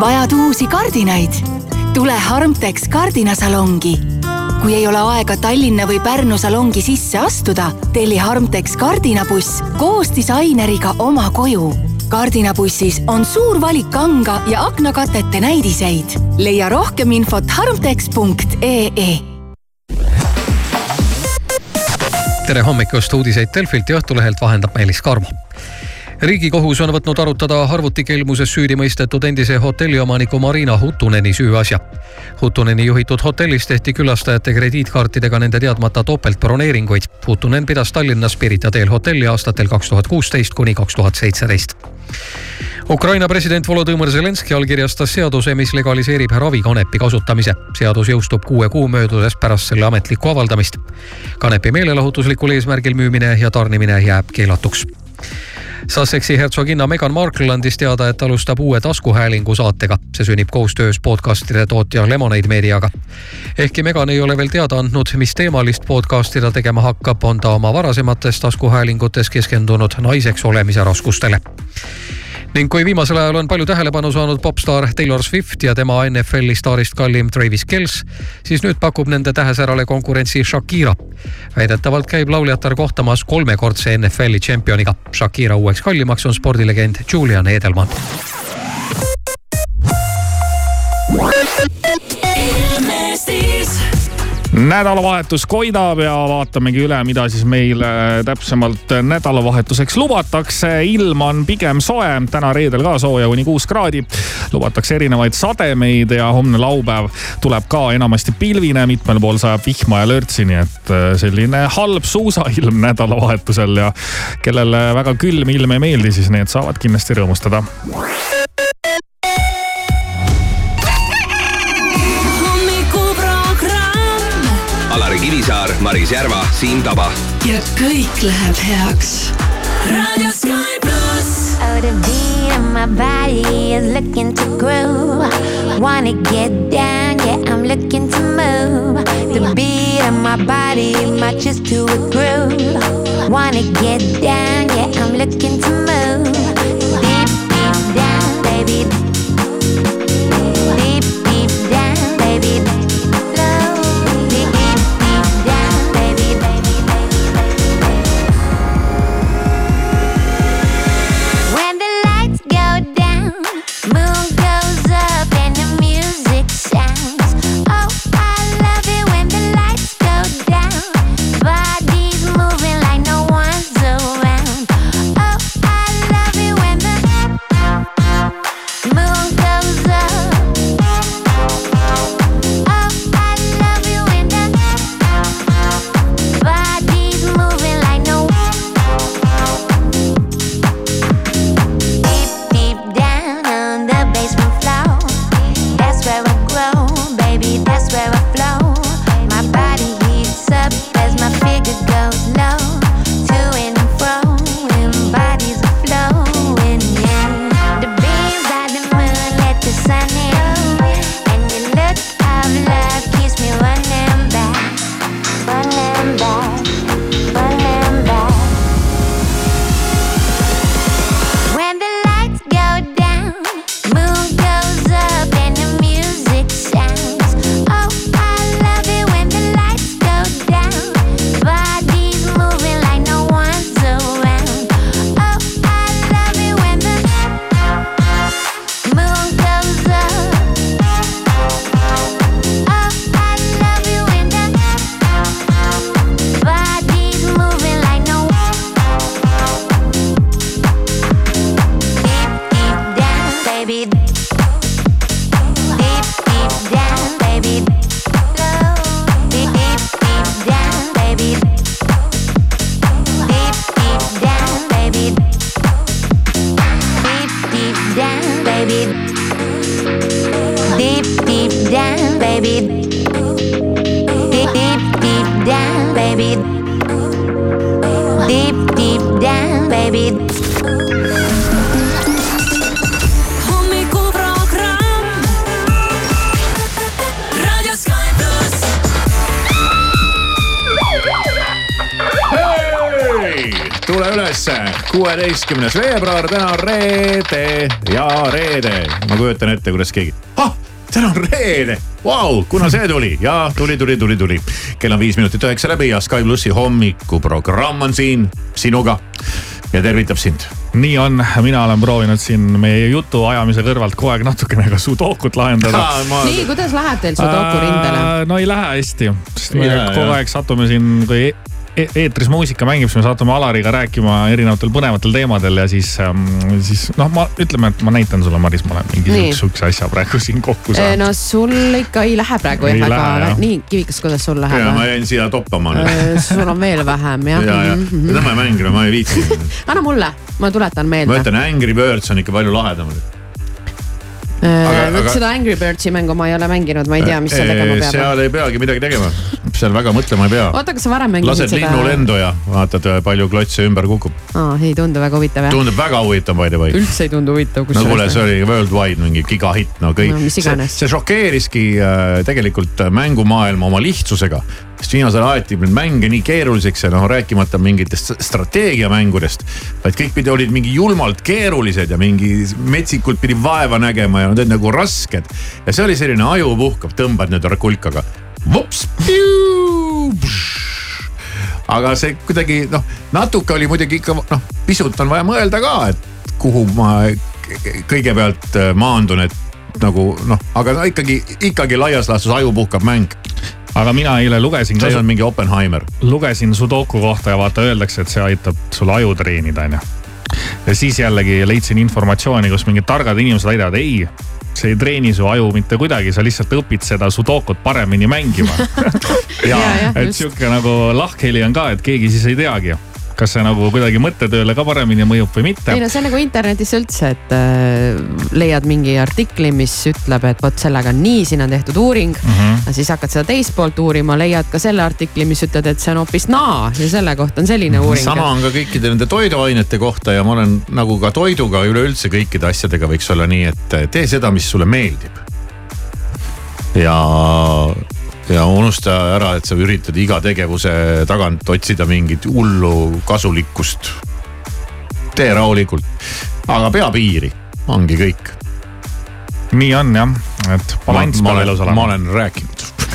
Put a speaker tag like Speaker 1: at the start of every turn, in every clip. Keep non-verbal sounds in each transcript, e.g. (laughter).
Speaker 1: vajad uusi kardinaid? tule Harmtex kardinasalongi. kui ei ole aega Tallinna või Pärnu salongi sisse astuda, telli Harmtex kardinabuss koos disaineriga oma koju. kardinabussis on suur valik kanga ja aknakatete näidiseid. leia rohkem infot harmtex.ee
Speaker 2: tere hommikust, uudiseid Delfilt ja Õhtulehelt vahendab Meelis Karmo riigikohus on võtnud arutada arvutikelmuses süüdi mõistetud endise hotelliomaniku Marina Huttuneni süüasja. Huttuneni juhitud hotellis tehti külastajate krediitkaartidega nende teadmata topeltbroneeringuid. Huttunen pidas Tallinnas Pirita teel hotelli aastatel kaks tuhat kuusteist kuni kaks tuhat seitseteist. Ukraina president Volodõmõr Zelenskõi allkirjastas seaduse, mis legaliseerib ravikanepi kasutamise. seadus jõustub kuue kuu möödudes pärast selle ametlikku avaldamist. kanepi meelelahutuslikul eesmärgil müümine ja tarnimine jääb keelatuks Sussexi hertsoginna Meghan Markle andis teada, et alustab uue taskuhäälingu saatega. see sünnib koostöös podcastide tootja Lemonade Mediaga. ehkki Meghan ei ole veel teada andnud, mis teemalist podcasti ta tegema hakkab, on ta oma varasemates taskuhäälingutes keskendunud naiseks olemise raskustele ning kui viimasel ajal on palju tähelepanu saanud popstaar Taylor Swift ja tema NFL-i staarist kallim Travis Kells, siis nüüd pakub nende tähesärale konkurentsi Shakira. väidetavalt käib lauljatar kohtamas kolmekordse NFL-i tšempioniga. Shakira uueks kallimaks on spordilegend Julian Edelman.
Speaker 3: Ilmestis
Speaker 4: nädalavahetus koidab ja vaatamegi üle, mida siis meil täpsemalt nädalavahetuseks lubatakse. ilm on pigem soe, täna reedel ka sooja kuni kuus kraadi. lubatakse erinevaid sademeid ja homne laupäev tuleb ka enamasti pilvine, mitmel pool sajab vihma ja lörtsi, nii et äh, selline halb suusailm nädalavahetusel ja kellele väga külm ilm ei meeldi, siis need saavad kindlasti rõõmustada.
Speaker 5: Kivisaar, Maris Järva, Siim Taba.
Speaker 3: ja kõik läheb heaks. raadio Sky pluss.
Speaker 6: Oh, the beat of my body is looking to groove. Wanna get down, yeah, I'm looking to move. The beat of my body matches to a groove. Wanna get down, yeah, I'm looking to move.
Speaker 5: Kuueteistkümnes veebruar, täna on reede ja reede. ma kujutan ette, kuidas keegi, ah, täna on reede, vau, kuna see tuli ja tuli, tuli, tuli, tuli. kell on viis minutit üheksa läbi ja Sky plussi hommikuprogramm on siin sinuga ja tervitab sind.
Speaker 4: nii on, mina olen proovinud siin meie jutu ajamise kõrvalt kogu aeg natukene ka sudokut lahendada.
Speaker 5: Ma...
Speaker 7: nii, kuidas läheb teil sudoku rindele?
Speaker 4: no ei lähe hästi, sest me kogu aeg satume siin, kui eetris muusika mängib, siis me satume Alariga rääkima erinevatel põnevatel teemadel ja siis, ähm, siis noh, ma ütleme, et ma näitan sulle, Maris, ma olen mingi sihukese asja praegu siin kokku saanud.
Speaker 7: no sul ikka ei lähe praegu ei aga nii Kivikas, kuidas sul läheb?
Speaker 5: ma jäin siia toppama
Speaker 7: nüüd. sul on veel vähem jah.
Speaker 5: ja, ja mm -hmm. tõmbame mängima, ma ei viitsi (laughs)
Speaker 7: anna mulle, ma tuletan meelde.
Speaker 5: ma ütlen, Angry Birds on ikka palju lahedam
Speaker 7: Äh, aga, aga... seda Angry Birdsi mängu ma ei ole mänginud, ma ei tea, mis seal tegema peab.
Speaker 5: seal ei peagi midagi tegema, seal väga mõtlema ei pea.
Speaker 7: oota, kas sa varem mängisid
Speaker 5: Lased seda? lased linnu lendu ja vaatad, palju klotse ümber kukub.
Speaker 7: aa, ei tundu väga huvitav jah?
Speaker 5: tundub väga huvitav by the way.
Speaker 7: üldse ei tundu huvitav.
Speaker 5: no kuule, see oli worldwide mingi gigahitt, no kõik no,. see, see šokeeriski äh, tegelikult mängumaailma oma lihtsusega sest viimasel ajal aeti neid mänge nii keeruliseks ja noh, rääkimata mingitest strateegiamängudest. vaid kõik pidi, olid mingi julmalt keerulised ja mingi metsikult pidi vaeva nägema ja nad olid nagu rasked. ja see oli selline ajupuhkav, tõmbad nüüd kulkaga, vops, aga see kuidagi noh, natuke oli muidugi ikka noh, pisut on vaja mõelda ka, et kuhu ma kõigepealt maandun, et nagu noh, aga no ikkagi, ikkagi laias laastus ajupuhkav mäng
Speaker 4: aga mina eile lugesin.
Speaker 5: see on mingi Oppenheimer.
Speaker 4: lugesin Sudoku kohta ja vaata öeldakse, et see aitab sul aju treenida, onju. ja siis jällegi leidsin informatsiooni, kus mingid targad inimesed väidavad, ei see ei treeni su aju mitte kuidagi, sa lihtsalt õpid seda sudokut paremini mängima. (laughs) Ja, ja, et sihuke nagu lahkheli on ka, et keegi siis ei teagi kas see nagu kuidagi mõttetööle ka paremini mõjub või mitte.
Speaker 7: ei no see on nagu internetis üldse, et äh, leiad mingi artikli, mis ütleb, et vot sellega on nii, siin on tehtud uuring mm. -hmm. siis hakkad seda teist poolt uurima, leiad ka selle artikli, mis ütleb, et see on hoopis naa ja selle kohta on selline mhm. uuring.
Speaker 5: sama on ka kõikide nende toiduainete kohta ja ma olen nagu ka toiduga üleüldse kõikide asjadega võiks olla nii, et tee seda, mis sulle meeldib. ja ja unusta ära, et sa üritad iga tegevuse tagant otsida mingit hullu kasulikkust. tee rahulikult, aga pea piiri, ongi kõik.
Speaker 4: nii on jah, et balanss peab elus olema.
Speaker 5: ma olen rääkinud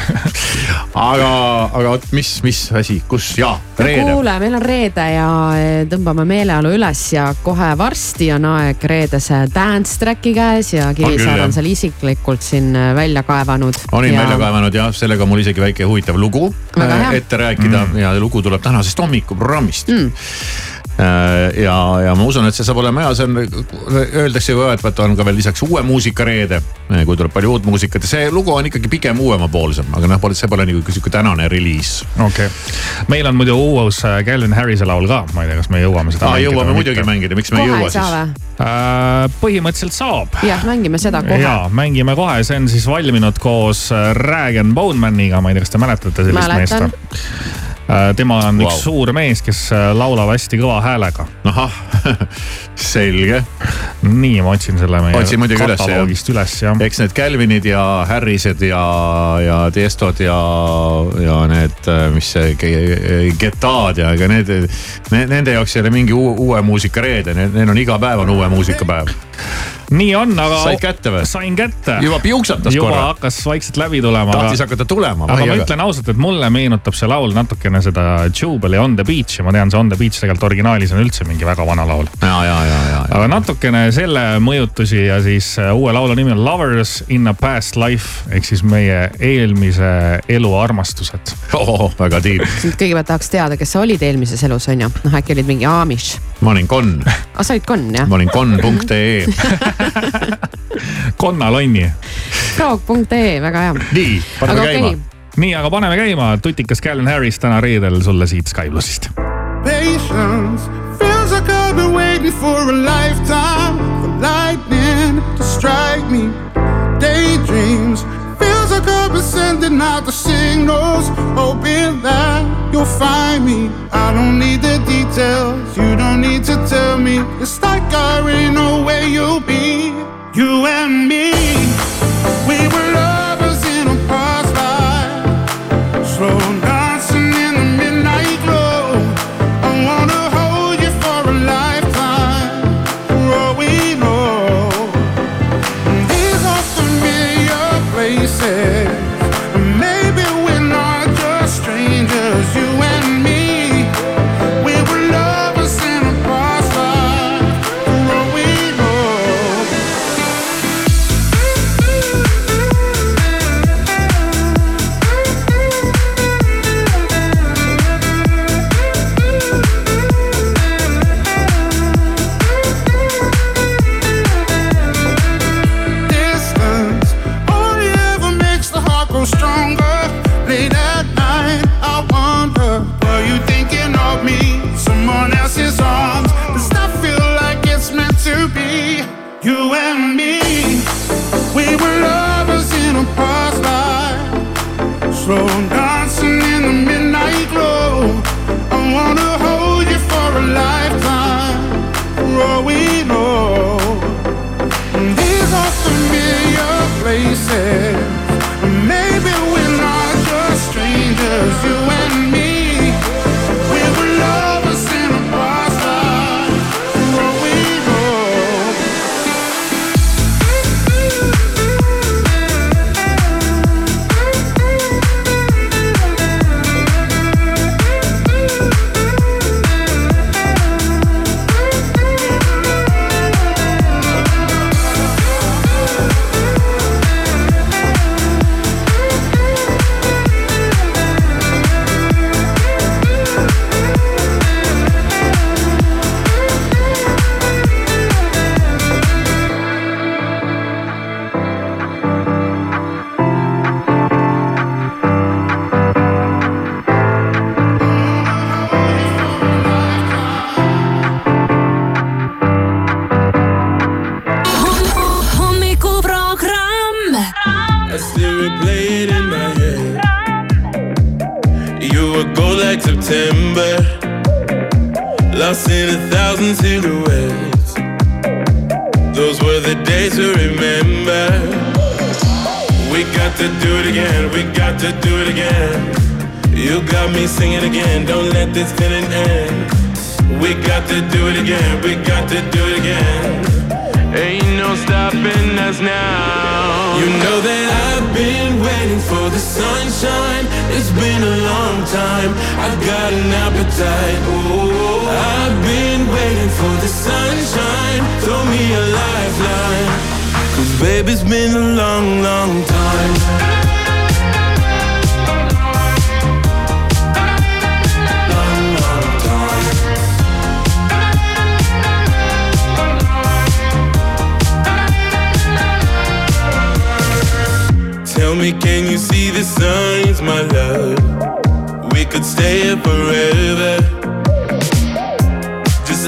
Speaker 5: (laughs) aga, aga vot mis, mis asi, kus ja reede?
Speaker 7: kuule, meil on reede ja eh, tõmbame meeleolu üles ja kohe varsti on aeg reedese dance track'i käes ja Kivisaar on, seal isiklikult siin eh, välja kaevanud.
Speaker 5: olin ja... välja kaevanud jah, sellega on mul isegi väike huvitav lugu eh, ette rääkida mm. ja lugu tuleb tänasest hommikuprogrammist mm ja, ja ma usun, et see saab olema hea, see on, öeldakse ju, et on ka veel lisaks uue muusika reede, äh, kui tuleb palju uut muusikat ja see lugu on ikkagi pigem uuemapoolsem, aga noh, see pole nagu sihuke tänane reliis.
Speaker 4: okei okay., meil on muidu uus äh, Calvin Harrise laul ka, ma ei tea, kas me jõuame seda.
Speaker 5: jõuame muidugi mitte. mängida, miks me ei jõua
Speaker 7: siis?
Speaker 4: Äh, põhimõtteliselt saab.
Speaker 7: jah, mängime seda kohe.
Speaker 4: ja, mängime kohe, see on siis valminud koos Rag and Bonemaniga, ma ei tea, kas te mäletate sellist Mäletan. meest? Äh, tema on wow. üks suur mees, kes äh, laulab hästi kõva häälega.
Speaker 5: ahah, (laughs) selge.
Speaker 4: nii, ma otsin selle meie
Speaker 5: otsin
Speaker 4: kataloogist üles, jah.
Speaker 5: eks need Calvinid ja Harrised ja, ja Tiestod ja, ja need, äh, mis see, Getad ja ega need, nende jaoks ei ole mingi uue, uue muusika reede, neil on iga päev on uue muusikapäev
Speaker 4: nii on, aga.
Speaker 5: said kätte või?
Speaker 4: sain kätte.
Speaker 5: juba piuksatas
Speaker 4: juba
Speaker 5: korra.
Speaker 4: hakkas vaikselt läbi tulema.
Speaker 5: tahtis aga... hakata tulema.
Speaker 4: aga ma ütlen ausalt, et mulle meenutab see laul natukene seda Jubilee On the Beach ja ma tean, see On the Beach tegelikult originaalis on üldse mingi väga vana laul.
Speaker 5: ja, ja, ja, ja.
Speaker 4: aga natukene selle mõjutusi ja siis äh, uue laulu nimi on Lovers in a past life ehk siis meie eelmise elu armastused
Speaker 5: oh,. väga tiib.
Speaker 7: kõigepealt tahaks teada, kes sa olid eelmises elus on ju, noh äkki olid mingi Amish?
Speaker 5: ma olin Con.
Speaker 7: aa, ah, sa olid Con jah?
Speaker 5: ma olin con.ee (laughs) (laughs)
Speaker 4: konnalonni.
Speaker 7: proog.ee, väga hea.
Speaker 5: nii, paneme aga käima okay..
Speaker 4: nii, aga paneme käima, tutikas Calvin Harris täna reedel sulle siit Sky plussist. Patience feels like I've been waiting for a lifetime for lightning to strike me. Daydreams like I've been sending out the signals, hoping that you'll find me. I don't need the details, you don't need to tell me. It's like I already know where you'll be. You and me, we were lovers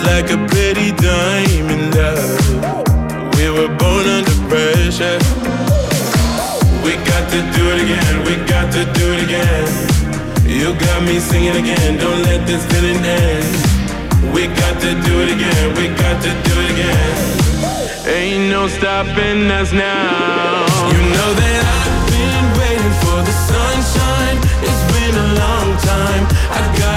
Speaker 8: like a pretty diamond love. We were born under pressure. We got to do it again, we got to do it again. You got me singing again, don't let this feeling end. We got to do it again, we got to do it again. Ain't no stopping us now. You know that I've been waiting for the sunshine. It's been a long time. I've got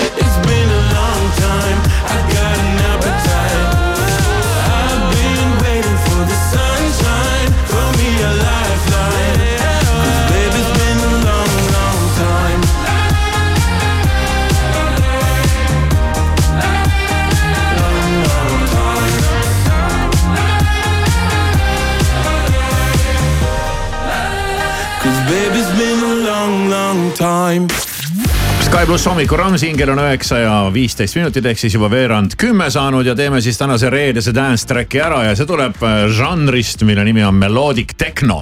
Speaker 8: Time.
Speaker 5: Sky pluss hommikuramm, kell on üheksa ja viisteist minutit ehk siis juba veerand kümme saanud ja teeme siis tänase reedese dance track'i ära ja see tuleb äh, žanrist, mille nimi on melodic techno.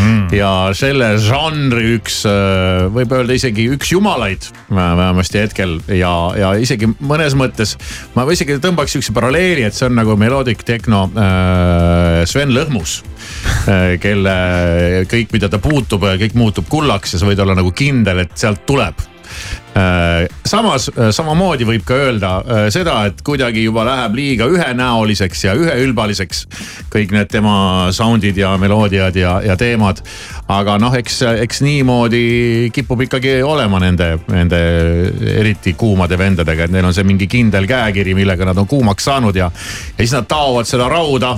Speaker 5: Mm.. ja selle žanri üks, äh, võib öelda isegi üks jumalaid vähemasti hetkel ja, ja isegi mõnes mõttes ma isegi tõmbaks sihukese paralleeli, et see on nagu melodic techno äh, Sven Lõhmus äh, kelle kõik, mida ta puutub, kõik muutub kullaks ja sa võid olla nagu kindel, et sealt tuleb samas äh, samamoodi võib ka öelda äh, seda, et kuidagi juba läheb liiga ühenäoliseks ja üheülbaliseks kõik need tema sound'id ja meloodiad ja, ja teemad. aga noh, eks, eks niimoodi kipub ikkagi olema nende, nende eriti kuumade vendadega, et neil on see mingi kindel käekiri, millega nad on kuumaks saanud ja, ja siis nad taovad seda rauda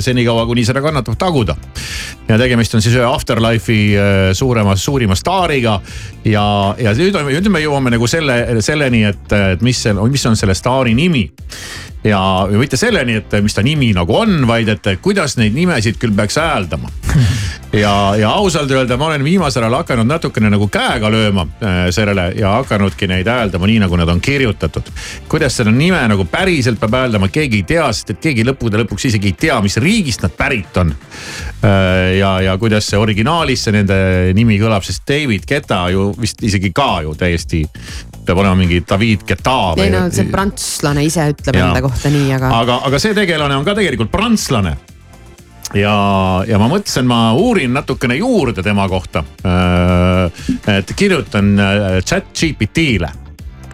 Speaker 5: senikaua, kuni seda kannatab taguda. ja tegemist on siis ühe Afterlife'i suurema, suurima staariga ja, ja nüüd on, nüüd me jõuame nagu selle, selleni, et, et mis mis on selle staari nimi. Ja, mitte selleni, et mis ta nimi nagu on, vaid et kuidas neid nimesid küll peaks hääldama. (laughs) ja, ja ausalt öelda, ma olen viimasel ajal hakanud natukene nagu käega lööma äh, sellele ja hakanudki neid hääldama nii, nagu nad on kirjutatud. kuidas seda nime nagu päriselt peab hääldama, keegi ei tea, sest et keegi lõppude lõpuks isegi ei tea, mis riigist nad pärit on. Äh, ja, ja kuidas see originaalis see nende nimi kõlab, sest David Guetta ju vist isegi ka ju täiesti peab olema mingi David Guetta.
Speaker 7: ei no see prantslane ise ütleb enda kohta nii, aga.
Speaker 5: aga, aga see tegelane on ka tegelikult prantslane ja, ja ma mõtlesin, ma uurin natukene juurde tema kohta. et kirjutan chat GPT-le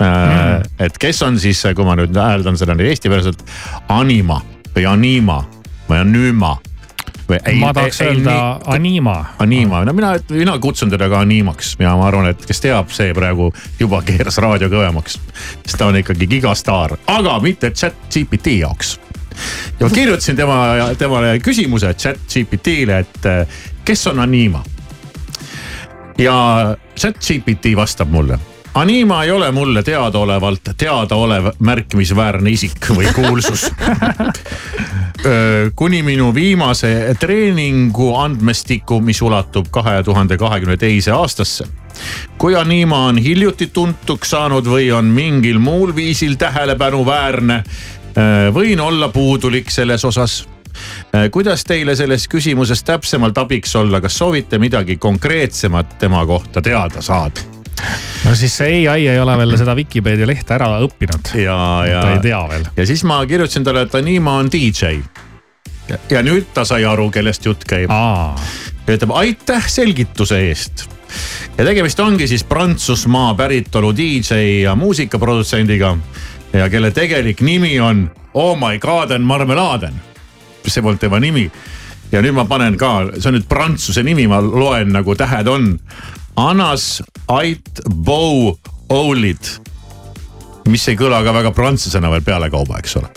Speaker 5: mm.. et kes on siis, kui ma nüüd hääldan seda nüüd eestipäraselt, anima või anima või anüüma.
Speaker 4: Ma tahaks öelda anima.
Speaker 5: Anima, no mina, mina kutsun teda ka animaks ja ma arvan, et kes teab, see praegu juba (laughs) keeras raadio kõvemaks. sest ta on ikkagi gigastaar, aga mitte chat GPT jaoks ja ma kirjutasin tema, temale küsimuse chat GPT-le, et kes on Anima. ja chat-GPT vastab mulle Anima ei ole mulle teadaolevalt teadaolev märkimisväärne isik või kuulsus (laughs) kuni minu viimase treeningu andmestiku, mis ulatub kahe tuhande kahekümne teise aastasse. kui Anima on hiljuti tuntuks saanud või on mingil muul viisil tähelepanuväärne, võin olla puudulik selles osas kuidas teile selles küsimuses täpsemalt abiks olla, kas soovite midagi konkreetsemat tema kohta teada saada?
Speaker 9: No siis see ai ei ole veel seda Vikipeedia lehte ära õppinud.
Speaker 5: ja, ja.
Speaker 9: ta ei tea veel.
Speaker 5: ja siis ma kirjutasin talle, et Anima on DJ. ja nüüd ta sai aru, kellest jutt käib. ja ütleb aitäh selgituse eest ja tegemist ongi siis Prantsusmaa päritolu DJ ja muusikaprodutsendiga ja kelle tegelik nimi on Oh my and marmeladen. see polnud tema nimi ja nüüd ma panen ka, see on nüüd prantsuse nimi, ma loen nagu tähed on. Anas Ait Bow Olid. mis ei kõla ka väga prantsusena veel pealekauba, eks ole.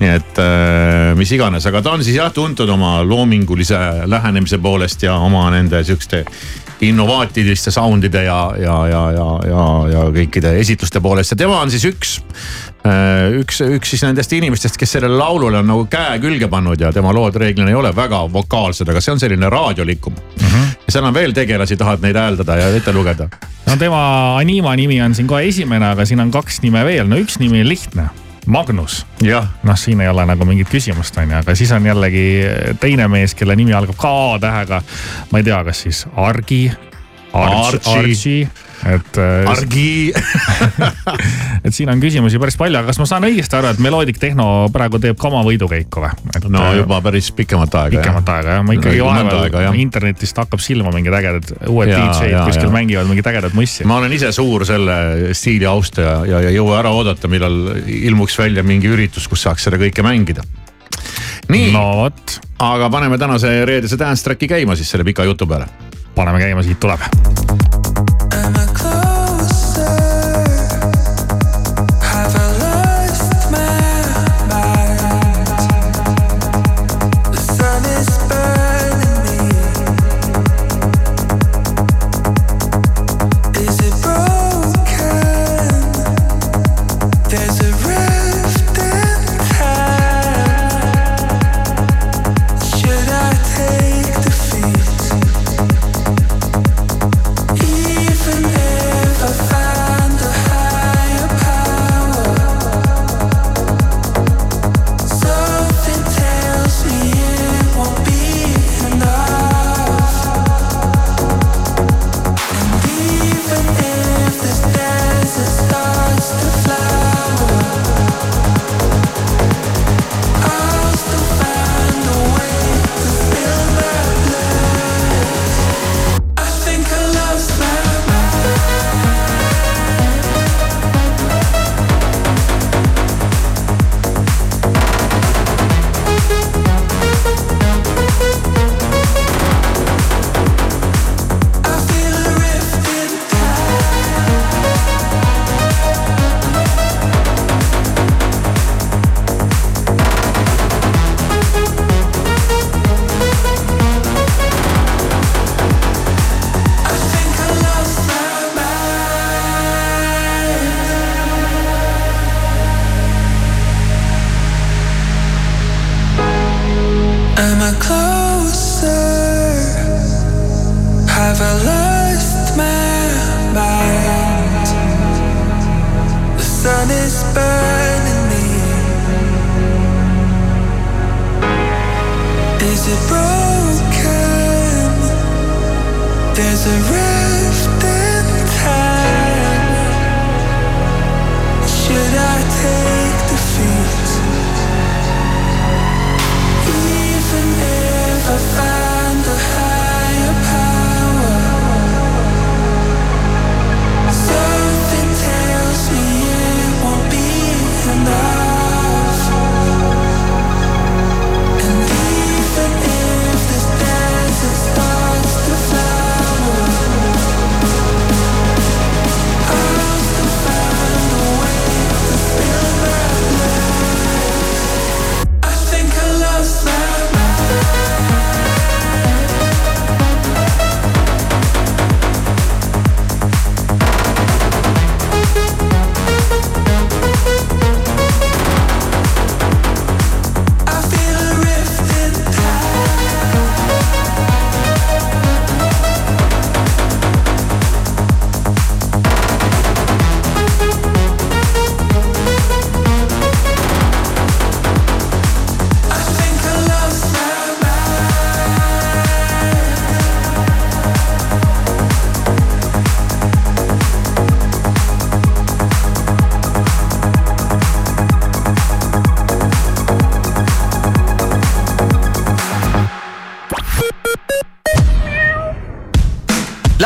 Speaker 5: nii et äh, mis iganes, aga ta on siis jah tuntud oma loomingulise lähenemise poolest ja oma nende sihukeste innovaatiliste sound'ide ja, ja, ja, ja, ja, ja kõikide esitluste poolest ja tema on siis üks Äh, üks, üks siis nendest inimestest, kes sellele laulule on nagu käe külge pannud ja tema lood reeglina ei ole väga vokaalsed, aga see on selline raadiolikum mm. -hmm. Ja seal on veel tegelasi, tahad neid hääldada ja ette lugeda?
Speaker 9: no tema Anima nimi on siin kohe esimene, aga siin on kaks nime veel, no üks nimi on lihtne Magnus. noh, siin ei ole nagu mingit küsimust, on ju, aga siis on jällegi teine mees, kelle nimi algab ka A tähega. ma ei tea, kas siis Argi, Archie, Archie et.
Speaker 5: Äh, argi (laughs)
Speaker 9: et siin on küsimusi päris palju, aga kas ma saan õigesti aru, et Melodic Tehno praegu teeb ka oma võidukäiku või?
Speaker 5: no äh, juba päris pikemat aega.
Speaker 9: pikemat aega jah, ma ikkagi vahepeal internetist hakkab silma mingid ägedad uued DJ-d kuskil ja. mängivad mingit ägedat mussi.
Speaker 5: ma olen ise suur selle stiili austaja ja, ja ei jõua ära oodata, millal ilmuks välja mingi üritus, kus saaks seda kõike mängida nii
Speaker 9: no,,
Speaker 5: aga paneme tänase reedese dance track'i käima siis selle pika jutu peale.
Speaker 9: paneme käima, siit tuleb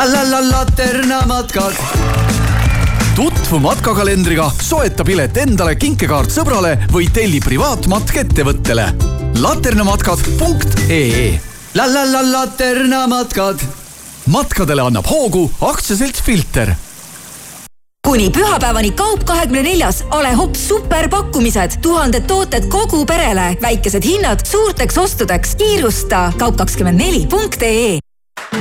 Speaker 10: la la la Laterna matkad. tutvu matkakalendriga, soeta pilet endale, kinkekaart sõbrale või telli privaatmatk ettevõttele. laternamatkad.ee la la la Laterna matkad. matkadele annab hoogu aktsiaselts Filter
Speaker 11: kuni pühapäevani Kaup kahekümne neljas ole hops superpakkumised, tuhanded tooted kogu perele, väikesed hinnad suurteks ostudeks. kiirusta kaup24.ee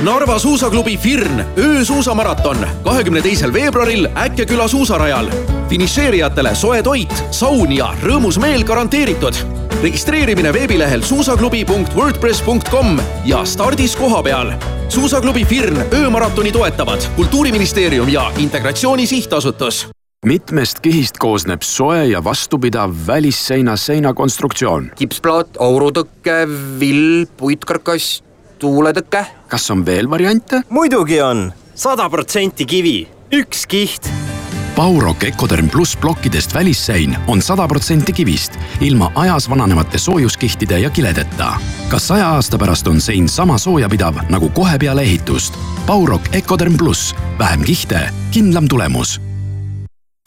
Speaker 12: Narva suusaklubi Firn öösuusamaraton kahekümne teisel veebruaril Äkkeküla suusarajal. finišeerijatele soe toit, saun ja rõõmus meel garanteeritud. registreerimine veebilehel suusaklubi.wordpress.com ja stardis kohapeal. suusaklubi Firn öömaratoni toetavad Kultuuriministeerium ja Integratsiooni Sihtasutus
Speaker 13: mitmest kihist koosneb soe ja vastupidav välisseina seinakonstruktsioon.
Speaker 14: kipsplaat, aurutõke, vill, puitkarkass tuuletõke.
Speaker 13: kas on veel variante?
Speaker 15: muidugi on, sada protsenti kivi, üks kiht.
Speaker 13: Baurok Ecoderm pluss plokkidest välissein on sada protsenti kivist, ilma ajas vananevate soojuskihtide ja kiledeta. kas saja aasta pärast on sein sama soojapidav nagu kohe peale ehitust? Baurok Ecoderm pluss, vähem kihte, kindlam tulemus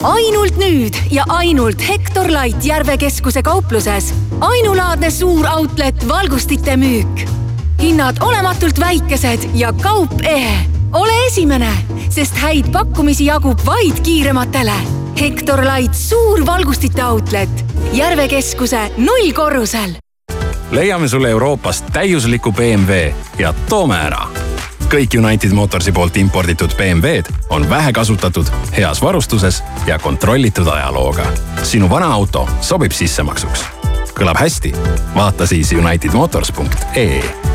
Speaker 1: ainult nüüd ja ainult Hektor Light Järve keskuse kaupluses. ainulaadne suur outlet valgustite müük hinnad olematult väikesed ja kaup ehe. ole esimene, sest häid pakkumisi jagub vaid kiirematele. Hektor Light suur valgustite outlet Järve keskuse nullkorrusel.
Speaker 16: leiame sulle Euroopast täiusliku BMW ja toome ära kõik United Motorsi poolt imporditud BMW-d on vähekasutatud, heas varustuses ja kontrollitud ajalooga. sinu vana auto sobib sissemaksuks. kõlab hästi? vaata siis unitedmotors.ee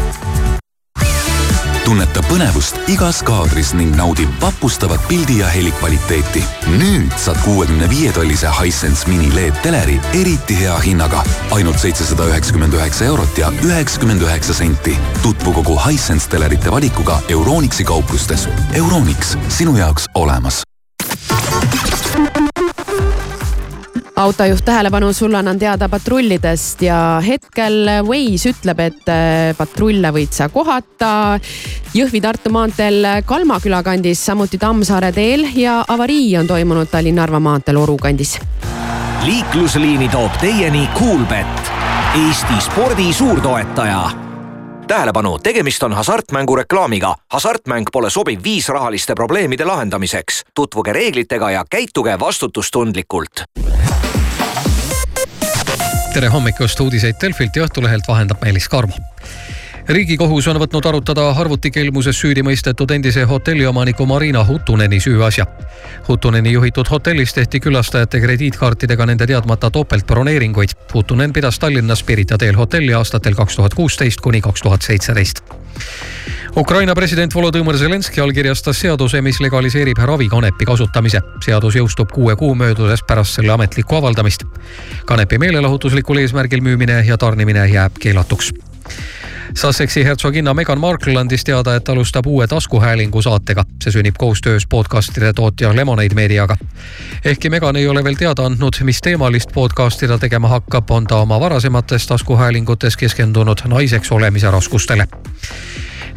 Speaker 17: tunneta põnevust igas kaadris ning naudi vapustavat pildi ja heli kvaliteeti. nüüd saad kuuekümne viie tollise Hisense mini LED teleri eriti hea hinnaga, ainult seitsesada üheksakümmend üheksa eurot ja üheksakümmend üheksa senti. tutvu kogu Hisense telerite valikuga Euronixi kauplustes. Euronix, sinu jaoks olemas
Speaker 7: autojuht tähelepanu, sulle annan teada patrullidest ja hetkel Waze ütleb, et äh, patrulle võid sa kohata Jõhvi-Tartu maanteel Kalmaküla kandis, samuti Tammsaare teel ja avarii on toimunud Tallinna-Narva maanteel Oru kandis.
Speaker 18: liiklusliini toob teieni Coolbet, Eesti spordi suurtoetaja tähelepanu, tegemist on hasartmängureklaamiga. hasartmäng pole sobiv viis rahaliste probleemide lahendamiseks. tutvuge reeglitega ja käituge vastutustundlikult
Speaker 2: tere hommikust, uudiseid Delfilt ja Õhtulehelt vahendab Meelis Karmo riigikohus on võtnud arutada arvutikelmuses süüdi mõistetud endise hotelliomaniku Marina Hutuneni süüasja. Hutuneni juhitud hotellis tehti külastajate krediitkaartidega nende teadmata topeltbroneeringuid. Hutunen pidas Tallinnas Pirita teel hotelli aastatel kaks tuhat kuusteist kuni kaks tuhat seitseteist. Ukraina president Volodõmõr Zelenskõi allkirjastas seaduse, mis legaliseerib ravikanepi kasutamise. seadus jõustub kuue kuu möödudes pärast selle ametlikku avaldamist. kanepi meelelahutuslikul eesmärgil müümine ja tarnimine jääb keelatuks Sussexi hertsoginna Meghan Markle andis teada, et alustab uue taskuhäälingu saatega. see sünnib koostöös podcastide tootja Lemonade Mediaga. ehkki Meghan ei ole veel teada andnud, mis teemalist podcasti ta tegema hakkab, on ta oma varasemates taskuhäälingutes keskendunud naiseks olemise raskustele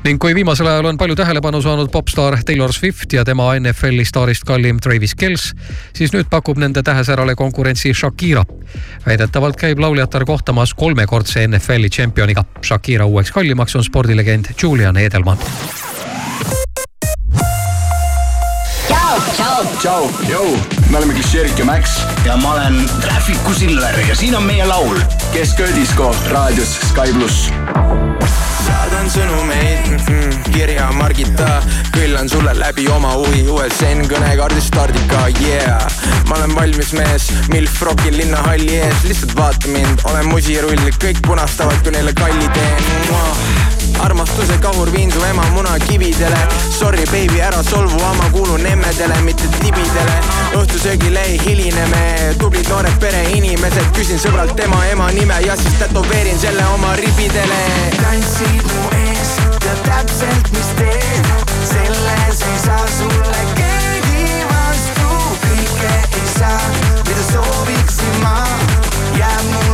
Speaker 2: ning kui viimasel ajal on palju tähelepanu saanud popstaar Taylor Swift ja tema NFL-i staarist kallim Travis Kells, siis nüüd pakub nende tähesärale konkurentsi Shakira. väidetavalt käib lauljatar kohtamas kolmekordse NFL-i tšempioniga. Shakira uueks kallimaks on spordilegend Julian Edelman.
Speaker 19: Tšau, jõu, me oleme Klišerik ja Max.
Speaker 20: Ja ma olen Trafficu Silver ja siin on meie laul.
Speaker 19: Kesköödisko raadios Sky pluss
Speaker 21: saadan sõnumeid mm, -mm, kirja Margita, kõllan sulle läbi oma huvi USN kõnekaardist stardika, yeah. ma olen valmis mees, milf rokin linnahalli ees, lihtsalt vaata mind, olen musirull, kõik punastavad, kui neile kalli teen. Armastuse kahur viin su ema munakividele. Sorry baby, ära solvu, ma kuulun emmedele, mitte tibidele õhtusöögile ei hiline me, tublid noored pereinimesed. Küsin sõbralt tema ema nime ja siis tätoveerin selle oma ribidele.
Speaker 22: Tantsid mu ees, tead täpselt, mis teed, selles ei saa sulle keegi vastu, kõike ei saa, mida sooviksin ma, jääb mulle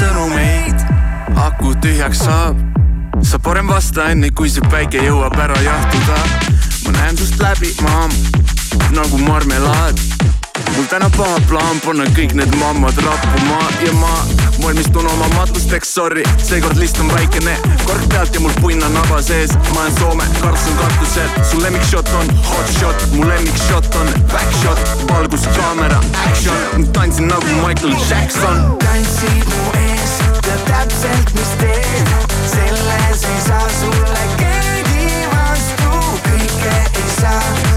Speaker 22: sõnumeid, aku
Speaker 21: tühjaks saab. sa parem vasta enne, kui see päike jõuab ära jahtuda. ma näen sust läbi, mamm, nagu marmelaad. mul täna paha plaan panna kõik need mammad rappuma ja ma valmistun oma matusteks, sorry, seekord list on väikene, kork pealt ja mul punn on naba sees, ma olen Soome, Karlsson katusel, su lemmikshot on hot shot, mu lemmikshot on back shot, valgus, kaamera, action, tantsin nagu Michael Jackson.
Speaker 22: tantsid mu ees, tead täpselt, mis teed, selles ei saa sulle keegi vastu, kõike ei saa,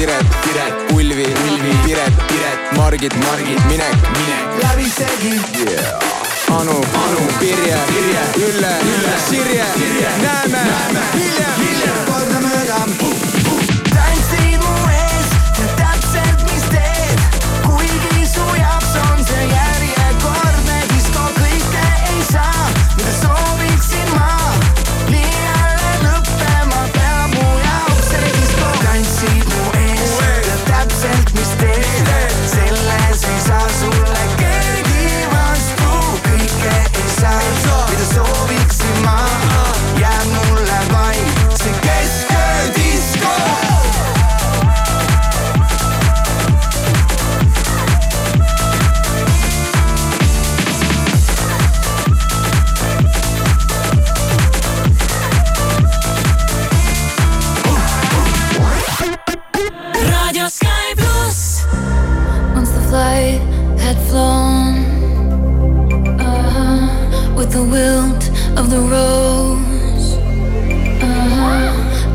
Speaker 21: Külli, Siret, Siret, Ulvi, Ulvi, Piret, Piret, Margit, Margit, Minek, Minek.
Speaker 22: läbisegi
Speaker 21: yeah. Anu, Anu, Pirje, Pirje, Ülle, Ülle, Sirje, Sirje, näeme, näeme hiljem, hiljem.
Speaker 22: kordamööda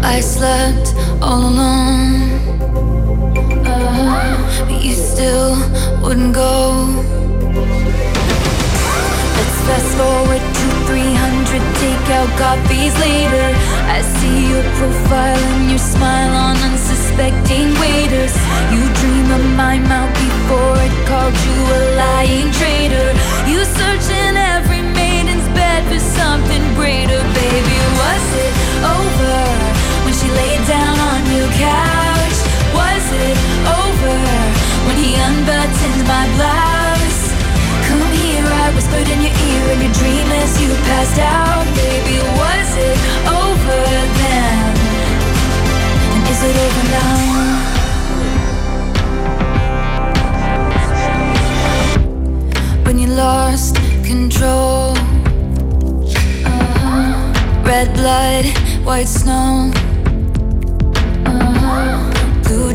Speaker 23: I slept all alone, uh-huh, but you still wouldn't go. Let's fast forward to 300 takeout coffees later. I see your profile and your smile on unsuspecting waiters. You dream of my mouth before it called you a lying traitor. You search in every maiden's bed for something greater, baby. Was it over laid down on your couch? Was it over when he unbuttoned my blouse? Come here, I whispered in your ear in your dream as you passed out. Baby, was it over then? And is it over now? When you lost control, uh-huh. red blood, white snow,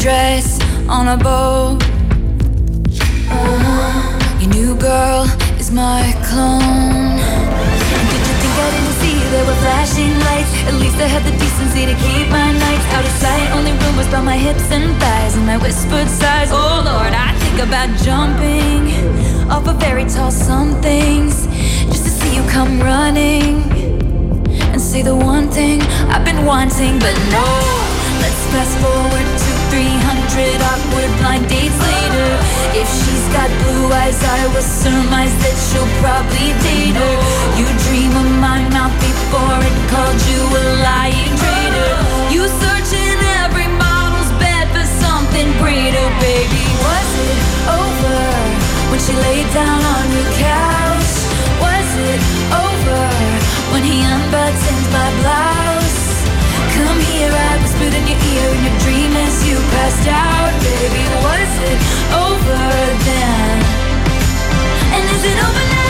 Speaker 23: dress on a boat. Your new girl is my clone. Did you think I didn't see there were flashing lights? At least I had the decency to keep my nights out of sight. Only rumors about my hips and thighs and my whispered sighs. Oh Lord, I think about jumping off a very tall somethings just to see you come running and say the one thing I've been wanting, but no. Let's fast forward 300 awkward blind dates later. If she's got blue eyes, I will surmise that she'll probably date her. You dream of my mouth before it called you a lying traitor. You search in every model's bed for something greater, baby. Was it over when she laid down on your couch? Was it over when he unbuttoned my blouse? Come here, I whispered in your ear in your dream you passed out, baby. Was it over then? And is it over now?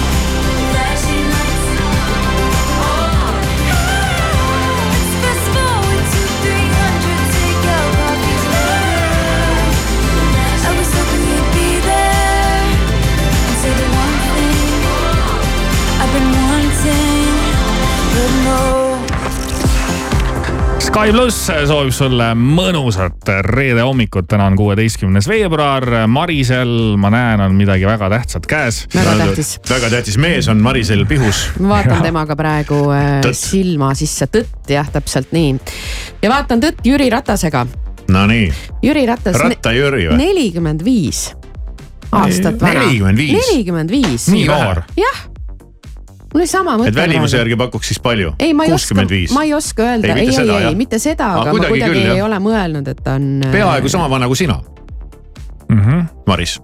Speaker 4: Sky pluss soovib sulle mõnusat reede hommikut, täna on kuueteistkümnes veebruar. Marisel, ma näen, on midagi väga tähtsat käes.
Speaker 7: väga tähtis.
Speaker 5: väga tähtis mees on Marisel pihus.
Speaker 7: ma vaatan temaga praegu äh, tõtt. silma sisse, tõtt jah, täpselt nii. ja vaatan tõtt Jüri Ratasega.
Speaker 5: Nonii.
Speaker 7: Jüri Ratas.
Speaker 5: ratta Jüri või?
Speaker 7: nelikümmend viis aastat vana.
Speaker 5: nelikümmend viis?
Speaker 7: nelikümmend viis.
Speaker 5: nii noor?
Speaker 7: jah mul oli sama mõte.
Speaker 5: et välimuse järgi pakuks siis palju?
Speaker 7: ei, ma ei oska, ma ei oska öelda, ei, ei, ei, mitte seda, aga ma kuidagi küll, ei ole mõelnud, et ta on.
Speaker 5: peaaegu sama vana kui sina mm. -hmm. Maris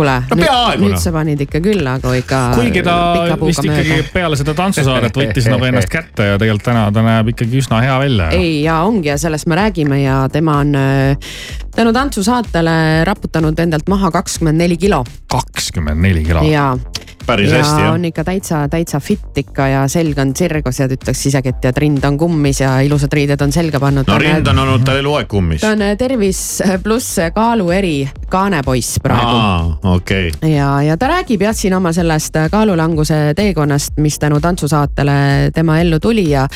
Speaker 7: kuule no,, nüüd, nüüd sa panid ikka küll nagu ikka.
Speaker 4: kuigi ta vist ikkagi mööda. peale seda tantsusaadet võttis nagu ennast (laughs) kätte ja tegelikult täna ta näeb ikkagi üsna hea välja.
Speaker 7: ei ja ongi ja sellest me räägime ja tema on äh, tänu tantsusaatele raputanud endalt maha kakskümmend neli kilo.
Speaker 4: kakskümmend neli kilo?
Speaker 7: jaa
Speaker 5: päris
Speaker 7: ja
Speaker 5: hästi jah.
Speaker 7: on ikka täitsa, täitsa fit ikka ja selg on sirgus ja ütleks isegi, et tead, rind on kummis ja ilusad riided on selga pannud.
Speaker 5: no rind on olnud tal eluaeg kummis.
Speaker 7: ta on äh, tervis pluss kaalueri kaanepoiss praegu.
Speaker 5: okei okay..
Speaker 7: ja, ja ta räägib jah siin oma sellest kaalulanguse teekonnast, mis tänu tantsusaatele tema ellu tuli ja,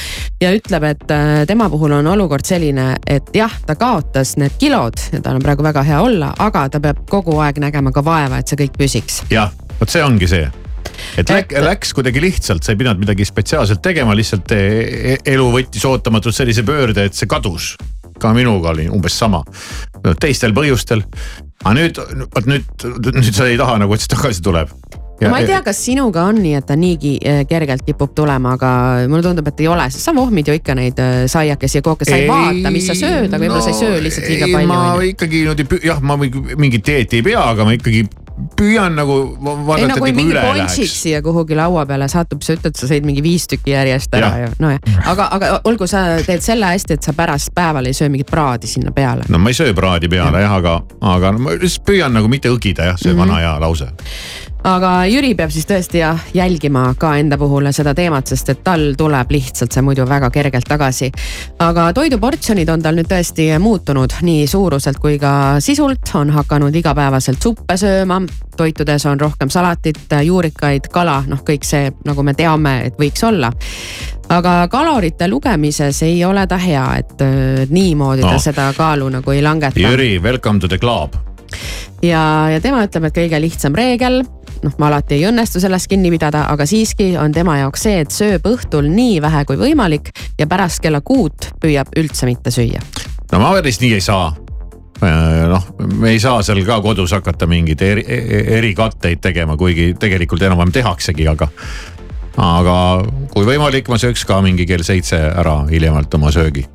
Speaker 7: ja ütleb, et äh, tema puhul on olukord selline, et jah, ta kaotas need kilod ja tal on praegu väga hea olla, aga ta peab kogu aeg nägema ka vaeva, et see kõik püsiks.
Speaker 5: jah vot see ongi see et läk, läks kuidagi lihtsalt, sa ei pidanud midagi spetsiaalselt tegema, lihtsalt e, elu võttis ootamatult sellise pöörde, et see kadus. ka minuga oli umbes sama, teistel põhjustel. aga nüüd, vot nüüd, nüüd sa ei taha nagu, et see tagasi tuleb.
Speaker 7: Ja, ma ei tea, kas sinuga on nii, et ta niigi e, kergelt kipub tulema, aga mulle tundub, et ei ole, sest sa vohmid ju ikka neid e, saiakesi ja kooke, sa ei, ei vaata, mis sa sööd, aga võib-olla no, sa ei söö lihtsalt liiga palju.
Speaker 5: ma ikkagi niimoodi jah, ma mingit dieeti ei pea, aga ma ikkagi püüan nagu vaadata,
Speaker 7: et nagu
Speaker 5: mingi
Speaker 7: üle läheks. siia kuhugi laua peale satub, sa ütled, sa sõid mingi viis tükki järjest ära ja, ja nojah. aga, aga olgu, sa teed selle hästi, et sa pärast päeval ei söö mingit praadi sinna peale.
Speaker 5: no ma ei söö praadi peale jah, aga, aga ma lihtsalt püüan nagu mitte õgida jah, see mm -hmm. vana hea lause
Speaker 7: aga Jüri peab siis tõesti jah jälgima ka enda puhul seda teemat, sest et tal tuleb lihtsalt see muidu väga kergelt tagasi. aga toiduportsjonid on tal nüüd tõesti muutunud nii suuruselt kui ka sisult, on hakanud igapäevaselt suppe sööma. toitudes on rohkem salatit, juurikaid, kala, noh, kõik see, nagu me teame, et võiks olla aga kalorite lugemises ei ole ta hea, et äh, niimoodi no. ta seda kaalu nagu ei langeta.
Speaker 5: Jüri, welcome to the club
Speaker 7: ja, ja tema ütleb, et kõige lihtsam reegel noh, ma alati ei õnnestu sellest kinni pidada, aga siiski on tema jaoks see, et sööb õhtul nii vähe kui võimalik ja pärast kella kuut püüab üldse mitte süüa.
Speaker 5: no ma päris nii ei saa äh, noh, me ei saa seal ka kodus hakata mingeid eri, erikatteid tegema, kuigi tegelikult enam-vähem tehaksegi, aga. aga kui võimalik, ma sööks ka mingi kell seitse ära hiljemalt oma söögi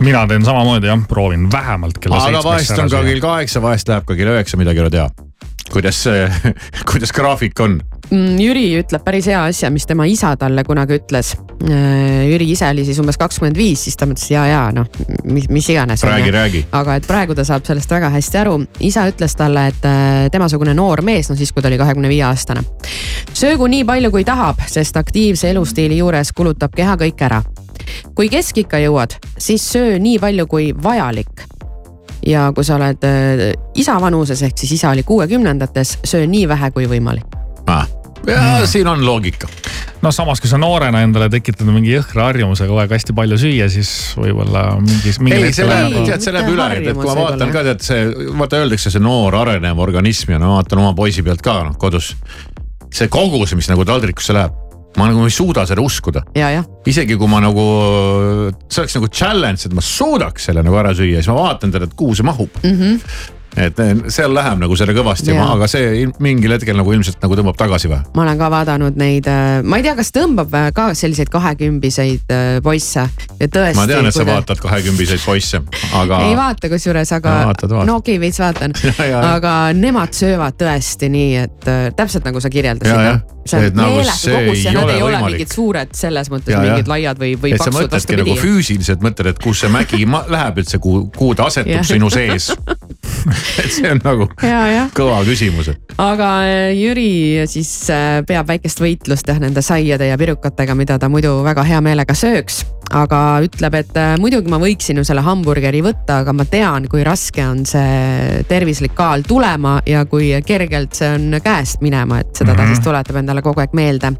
Speaker 4: mina teen samamoodi jah, proovin vähemalt kella seitsmeks.
Speaker 5: aga vahest on ka kell kaheksa, vahest läheb ka kell üheksa, midagi ei ole teha kuidas (laughs) kuidas graafik on?
Speaker 7: Mm, Jüri ütleb päris hea asja, mis tema isa talle kunagi ütles. Äh, Jüri ise oli siis umbes kakskümmend viis, siis ta mõtles ja, ja noh, mis, mis iganes.
Speaker 5: räägi, räägi.
Speaker 7: aga et praegu ta saab sellest väga hästi aru. isa ütles talle, et äh, temasugune noor mees, no siis kui ta oli kahekümne viie aastane. söögu nii palju, kui tahab, sest aktiivse elustiili juures kulutab keha kõik ära. kui keskikka jõuad, siis söö nii palju kui vajalik ja kui sa oled äh, isa vanuses, ehk siis isa oli kuuekümnendates, söö nii vähe kui võimalik
Speaker 5: ah ja mm. siin on loogika.
Speaker 4: noh, samas kui sa noorena endale tekitad mingi jõhkra harjumuse kogu aeg hästi palju süüa, siis võib-olla mingis.
Speaker 5: ei, see läheb, tead, see läheb üle, et kui ma vaatan ka tead see, vaata öeldakse see noor arenev organism ja no vaatan oma poisi pealt ka noh kodus. see kogus, mis nagu taldrikusse läheb ma nagu ei suuda seda uskuda. isegi kui ma nagu, see oleks nagu challenge, et ma suudaks selle nagu ära süüa, siis ma vaatan teda, et kuhu see mahub mm. -hmm et eh, seal läheb nagu selle kõvasti, aga see mingil hetkel nagu ilmselt nagu tõmbab tagasi või?
Speaker 7: ma olen ka vaadanud neid, äh, ma ei tea, kas tõmbab äh, ka selliseid kahekümbiseid äh, poisse ja tõesti.
Speaker 5: ma tean, et sa vaatad kahekümbiseid poisse, aga.
Speaker 7: ei vaata kusjuures, aga no, no okei okay,, veits vaatan (laughs) aga nemad söövad tõesti nii, et täpselt nagu sa kirjeldasid. See on nagu meeletu kogus ja nad ei ole mingid suured selles mõttes ja, mingid laiad või, või
Speaker 5: paksud. et sa mõtledki nagu füüsiliselt mõtled, et kus see mägi läheb üldse, kuhu, kuhu ta asetub sinu sees (laughs) et see on nagu ja, ja. kõva küsimus.
Speaker 7: aga äh, Jüri siis äh, peab väikest võitlust jah nende saiade ja pirukatega, mida ta muidu väga hea meelega sööks. Aga ütleb, et äh, muidugi ma võiksin ju selle hamburgeri võtta, aga ma tean, kui raske on see tervislik kaal tulema ja kui kergelt see on käest minema, et seda mm -hmm. ta mhm. siis tuletab endale kogu aeg meelde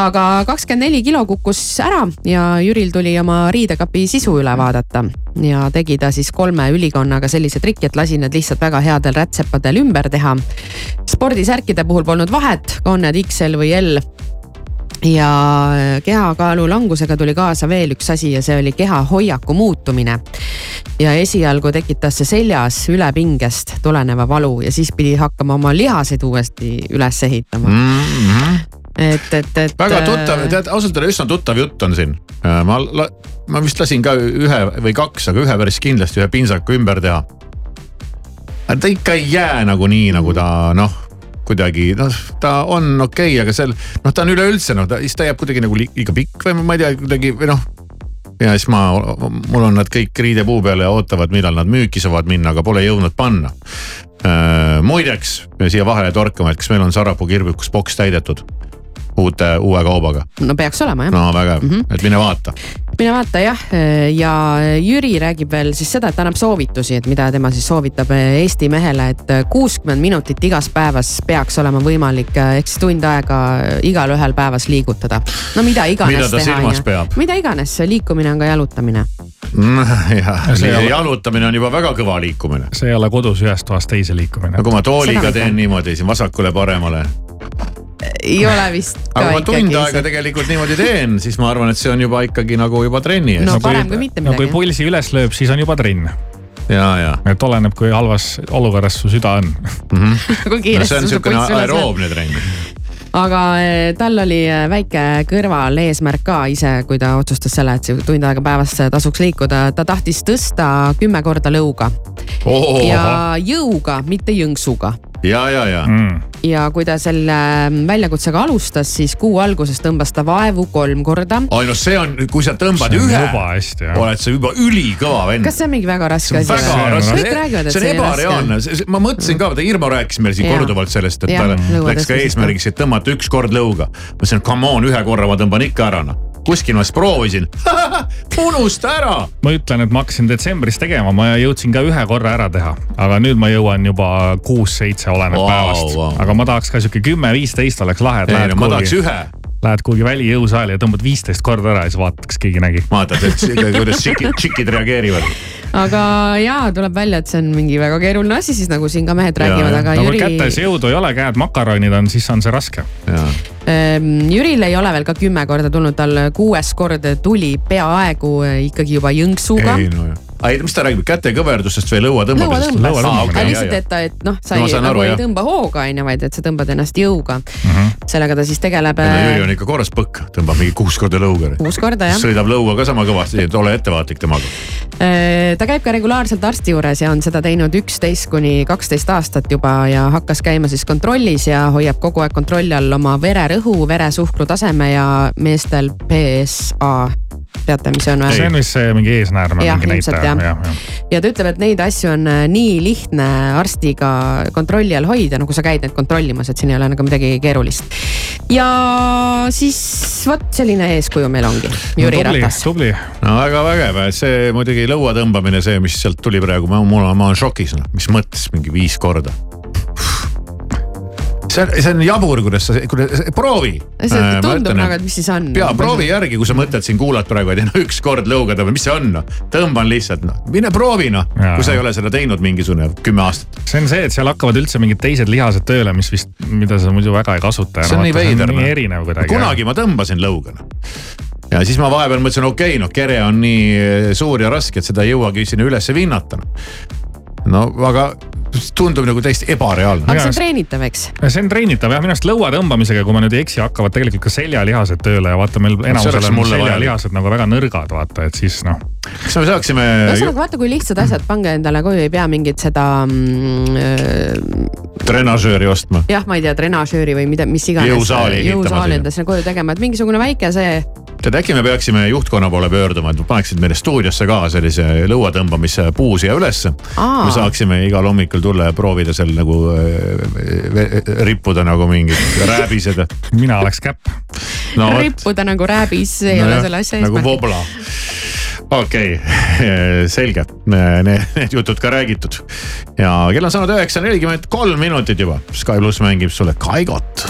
Speaker 7: aga kakskümmend neli kilo kukkus ära ja Jüril tuli oma riidekapi sisu üle vaadata ja tegi ta siis kolme ülikonnaga sellise triki, et lasi need lihtsalt väga headel rätsepadel ümber teha. spordisärkide puhul polnud vahet, on need XL või L ja kehakaalu langusega tuli kaasa veel üks asi ja see oli keha hoiaku muutumine. ja esialgu tekitas see seljas ülepingest tuleneva valu ja siis pidi hakkama oma lihaseid uuesti üles ehitama mm. -hmm et, et, et.
Speaker 5: väga tuttav, tead ausalt öelda üsna tuttav jutt on siin. ma, ma vist lasin ka ühe või kaks, aga ühe päris kindlasti ühe pintsaku ümber teha. ta ikka ei jää nagu nii, nagu ta noh kuidagi noh, ta on okei okay,, aga seal noh, ta on üleüldse noh, ta siis ta jääb kuidagi nagu liiga pikk või ma ei tea, kuidagi või noh. ja siis ma, mul on nad kõik riidepuu peal ja ootavad, millal nad müüki saavad minna, aga pole jõudnud panna äh,. muideks siia vahele torkama, et kas meil on Sarapuu kirbikus boks täidetud uute, uue kaubaga?
Speaker 7: no peaks olema jah.
Speaker 5: no vägev mm, -hmm. et mine vaata
Speaker 7: mine vaata jah, ja Jüri räägib veel siis seda, et annab soovitusi, et mida tema siis soovitab Eesti mehele, et kuuskümmend minutit igas päevas peaks olema võimalik ehk siis tund aega igalühel päevas liigutada. no mida iganes
Speaker 5: mida teha.
Speaker 7: mida iganes, liikumine on ka jalutamine
Speaker 5: jah, jalutamine on juba väga kõva liikumine.
Speaker 4: see ei ole kodus ühest toast teise liikumine.
Speaker 5: no kui ma tooliga teen niimoodi siin vasakule-paremale
Speaker 7: ei ole vist.
Speaker 5: aga kui ma tund aega tegelikult niimoodi teen, siis ma arvan, et see on juba ikkagi nagu juba trenni ees.
Speaker 7: no parem kui mitte midagi.
Speaker 4: no kui pulsi üles lööb, siis on juba trenn.
Speaker 5: ja, ja.
Speaker 4: et oleneb, kui halvas olukorras su süda on
Speaker 5: mm. -hmm. (laughs)
Speaker 7: kui kiiresti
Speaker 5: no, see on siukene aeroobne trenn
Speaker 7: aga eh, tal oli eh, väike kõrvaleesmärk ka ise, kui ta otsustas selle, et tund aega päevas tasuks liikuda, ta tahtis tõsta kümme korda lõuga
Speaker 5: oh,.
Speaker 7: ja jõuga, mitte jõnksuga
Speaker 5: ja, ja, ja mm..
Speaker 7: ja kui ta selle ähm, väljakutsega alustas, siis kuu alguses tõmbas ta vaevu kolm korda.
Speaker 5: oi no see on, kui sa tõmbad ühe, oled sa juba ülikõva vend.
Speaker 7: kas see on mingi väga raske asi?
Speaker 5: väga raske, see on ebareaalne, ma mõtlesin ka, Irmo rääkis meile siin korduvalt sellest, et tal läks ka eesmärgiks, et tõmmata üks kord lõuga. ma ütlesin, come on, ühe korra ma tõmban ikka ära noh kuskil ma siis proovisin (laughs) unusta ära.
Speaker 4: ma ütlen, et ma hakkasin detsembris tegema, ma jõudsin ka ühe korra ära teha, aga nüüd ma jõuan juba kuus-seitse, oleneb wow, päevast wow.. aga ma tahaks ka sihuke kümme-viisteist oleks lahe.
Speaker 5: ei no ma tahaks ühe
Speaker 4: lähed kuhugi välijõusaali ja tõmbad viisteist korda ära ja siis vaatad, kas keegi nägi.
Speaker 5: vaatad, et kuidas tšikid, tšikid reageerivad.
Speaker 7: Aga jaa, tuleb välja, et see on mingi väga keeruline asi siis nagu siin ka mehed räägivad, aga
Speaker 4: no,
Speaker 7: Jüri.
Speaker 4: kätes jõudu ei ole, käed makaronid on, siis on see raske.
Speaker 7: Ehm, Jüril ei ole veel ka kümme korda tulnud, tal kuues kord tuli peaaegu ikkagi juba jõnksuga.
Speaker 5: ei no jah ei, mis ta räägib, kätekõverdusest või lõuatõmbamisest?
Speaker 7: lõuatõmbamisest. aga lihtsalt, et ta, et noh, sa no, ei, nagu aru, ei tõmba hooga on ju, vaid et sa tõmbad ennast jõuga mm. -hmm. sellega ta siis tegeleb.
Speaker 5: no Jüri on ikka korras põkk, tõmbab mingi kuus korda lõuga.
Speaker 7: kuus korda jah.
Speaker 5: sõidab lõuga ka sama kõvasti, et ole ettevaatlik temaga.
Speaker 7: ta käib ka regulaarselt arsti juures ja on seda teinud üksteist kuni kaksteist aastat juba ja hakkas käima siis kontrollis ja hoiab kogu aeg kontrolli all oma vererõhu, veresuhkru taseme ja meestel PSA teate, mis see on?
Speaker 4: see on vist see mingi eesnäärme mingi näitaja.
Speaker 7: Ja, ja. ja ta ütleb, et neid asju on äh, nii lihtne arstiga kontrolli all hoida, no kui sa käid neid kontrollimas, et siin ei ole nagu midagi keerulist. ja siis vot selline eeskuju meil ongi, Jüri
Speaker 4: no, tubli,
Speaker 7: Ratas.
Speaker 4: tubli.
Speaker 5: no väga vägev, see muidugi lõua tõmbamine, see, mis sealt tuli praegu, ma, on, ma olen šokis, noh, mis mõttes mingi viis korda see on, see on jabur, kuidas sa, kuidas, proovi.
Speaker 7: see äh, tundub nagu, et mis siis on.
Speaker 5: ja proovi järgi, kui sa mõtled siin, kuulad praegu, et no (laughs) üks kord lõugada või mis see on noh. tõmban lihtsalt noh, mine proovi noh, kui sa ei ole seda teinud mingisugune kümme aastat.
Speaker 4: see on see, et seal hakkavad üldse mingid teised lihased tööle, mis vist, mida sa muidu väga ei kasuta.
Speaker 5: see on no, nii veider.
Speaker 4: nii erinev kuidagi.
Speaker 5: kunagi ma tõmbasin lõuga noh ja siis ma vahepeal mõtlesin, okei okay,, noh kere on nii suur ja raske, et seda ei jõuagi sinna ülesse vinnata. no aga tundub nagu täiesti ebareaalne.
Speaker 7: aga see on treenitav, eks?
Speaker 4: see on treenitav jah, minu arust lõua tõmbamisega, kui ma nüüd ei eksi, hakkavad tegelikult ka seljalihased tööle ja vaata, meil enamusel on seljalihased nagu väga nõrgad, vaata, et siis noh.
Speaker 5: kas me saaksime.
Speaker 7: ühesõnaga vaata, kui lihtsad asjad, pange endale koju, ei pea mingit seda mm,.
Speaker 5: Äh, trenažööri ostma.
Speaker 7: jah, ma ei tea, trenažööri või mida, mis iganes.
Speaker 5: jõusaali.
Speaker 7: jõusaali endale sinna koju tegema, et mingisugune väike see
Speaker 5: tead, äkki me peaksime juhtkonna poole pöörduma, et paneksid meile stuudiosse ka sellise lõuatõmbamise puu siia ülesse. me saaksime igal hommikul tulla ja proovida seal nagu äh, rippuda nagu mingid (laughs) rääbised.
Speaker 4: mina oleks käpp
Speaker 7: no,. rippuda nagu rääbis ei no, ole selle asja
Speaker 5: eesmärk. nagu vobla okei okay., selge, need, need jutud ka räägitud. ja kell on saanud üheksa nelikümmend kolm minutit juba, Sky pluss mängib sulle Kaigot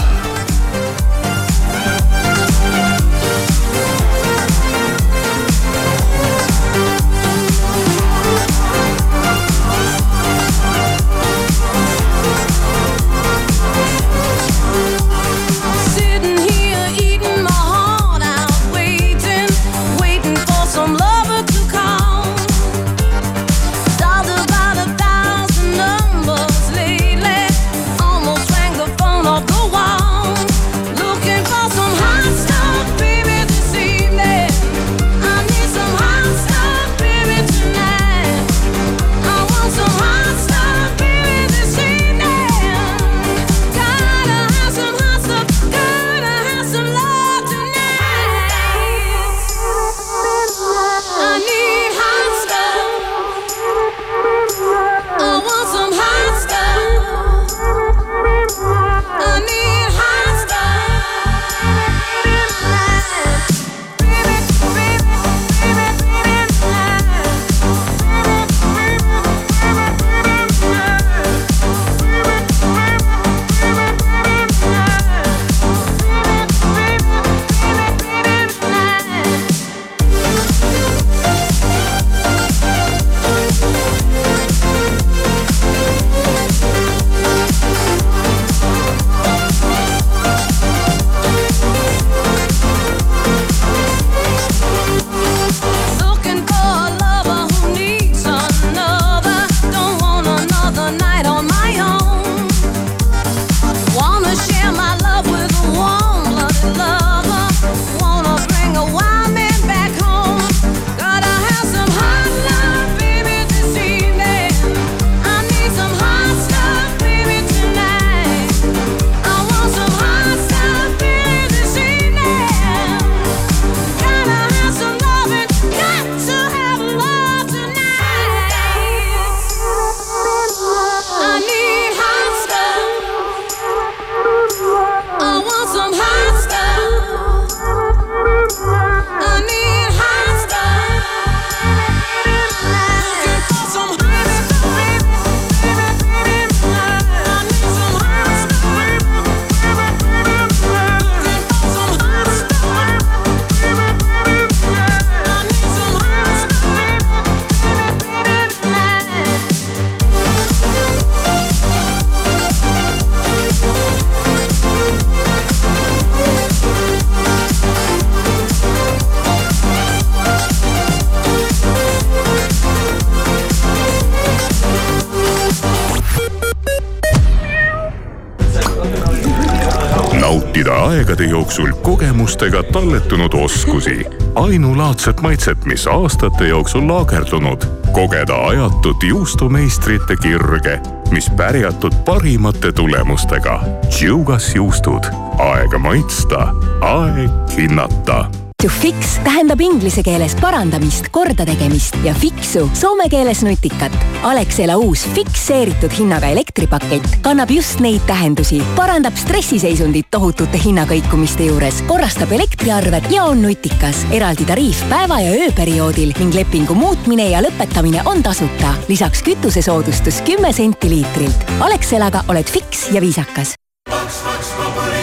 Speaker 24: aegade jooksul kogemustega talletunud oskusi, ainulaadset maitset, mis aastate jooksul laagerdunud, kogeda ajatut juustumeistrite kirge, mis pärjatud parimate tulemustega. Tšugas juustud, aega maitsta, aeg hinnata
Speaker 25: To fix tähendab inglise keeles parandamist, kordategemist ja fixu soome keeles nutikat. Alexela uus fikseeritud hinnaga elektripakett kannab just neid tähendusi, parandab stressiseisundit tohutute hinnakõikumiste juures, korrastab elektriarved ja on nutikas. eraldi tariif päeva ja ööperioodil ning lepingu muutmine ja lõpetamine on tasuta. lisaks kütusesoodustus kümme senti liitrilt. Alexelaga oled fiks ja viisakas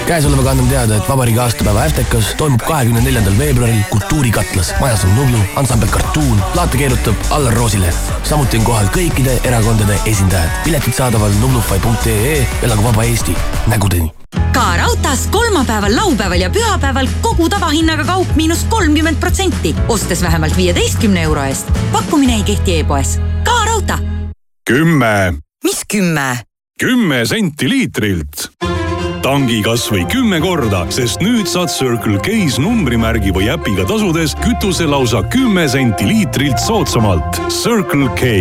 Speaker 26: käesolevaga annan teada, et vabariigi aastapäeva Äftekas toimub kahekümne neljandal veebruaril Kultuurikatlas. majas on Nublu, ansambel Kartuun, plaate keerutab Allar Roosile. samuti on kohal kõikide erakondade esindajad. piletid saadaval nublufy.ee, elagu vaba Eesti, nägudeni
Speaker 27: ka raudtees kolmapäeval, laupäeval ja pühapäeval kogu tavahinnaga kaup miinus kolmkümmend protsenti, ostes vähemalt viieteistkümne euro eest. pakkumine ei kehti e-poes. ka raudtee.
Speaker 24: kümme.
Speaker 27: mis kümme?
Speaker 24: kümme senti liitrilt tangi kasvõi kümme korda, sest nüüd saad Circle K-s numbrimärgi või äpiga tasudes kütuse lausa kümme senti liitrilt soodsamalt. Circle K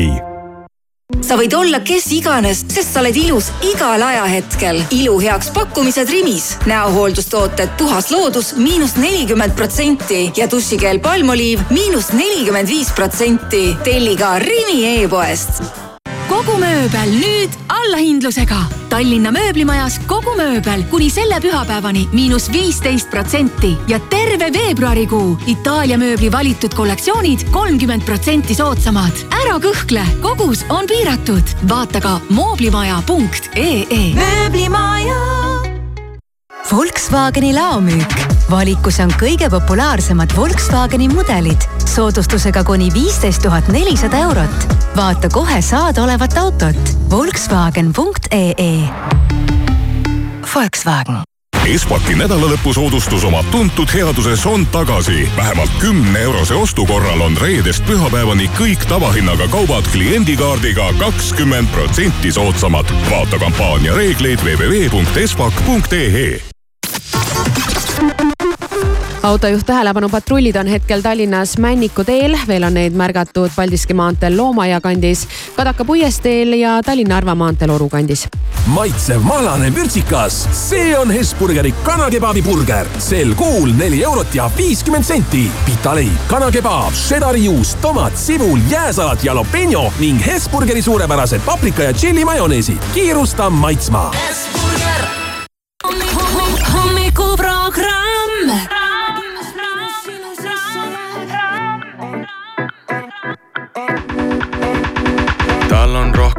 Speaker 11: sa võid olla kes iganes, sest sa oled ilus igal ajahetkel. ilu heaks pakkumised Rimis. näohooldustooted puhas loodus miinus nelikümmend protsenti ja dušikeel palmoliiv miinus nelikümmend viis protsenti. telli ka Rimi e-poest
Speaker 1: kogu mööbel nüüd allahindlusega. Tallinna mööblimajas kogu mööbel kuni selle pühapäevani miinus viisteist protsenti ja terve veebruarikuu Itaalia mööbli valitud kollektsioonid kolmkümmend protsenti soodsamad. ära kõhkle, kogus on piiratud. vaata ka mooblimaja.ee.
Speaker 25: mööblimaja Volkswageni laomüük. valikus on kõige populaarsemad Volkswageni mudelid soodustusega kuni viisteist tuhat nelisada eurot. vaata kohe saadaolevat autot Volkswagen.ee. Volkswagen
Speaker 24: Espaki nädalalõpusoodustus oma tuntud headuses on tagasi. vähemalt kümne eurose ostu korral on reedest pühapäevani kõik tavahinnaga kaubad kliendikaardiga kakskümmend protsenti soodsamad. vaata kampaania reegleid www.espak.ee
Speaker 7: autojuht tähelepanu, patrullid on hetkel Tallinnas Männiku teel, veel on neid märgatud Paldiski maanteel Loomaia kandis, Kadaka puiesteel ja Tallinna-Narva maanteel Oru kandis.
Speaker 28: maitsev mahlane vürtsikas, see on Hesburgeri kanakebabi burger. sel kuul neli eurot ja viiskümmend senti. pitaleib, kanakebaab, šedari juust, tomat, sibul, jääsalat, jalapeno ning Hesburgeri suurepärased paprika ja tšilli majoneesid. kiirusta maitsma.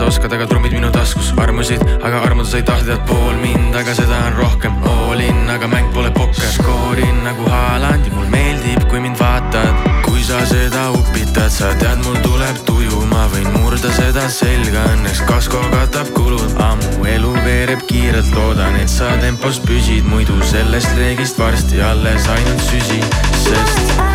Speaker 21: Sa oskad, aga trummid minu taskus armusid, aga armuda sa ei tahtnud pool mind, aga seda on rohkem. All in, aga mäng pole pokker. skoorin nagu Haaland ja mul meeldib, kui mind vaatad. kui sa seda upitad, sa tead, mul tuleb tuju, ma võin murda seda selga, õnneks kasko katab kulud. ammu elu veereb kiirelt, loodan, et sa tempos püsid, muidu sellest reegist varsti alles ainult süsi, sest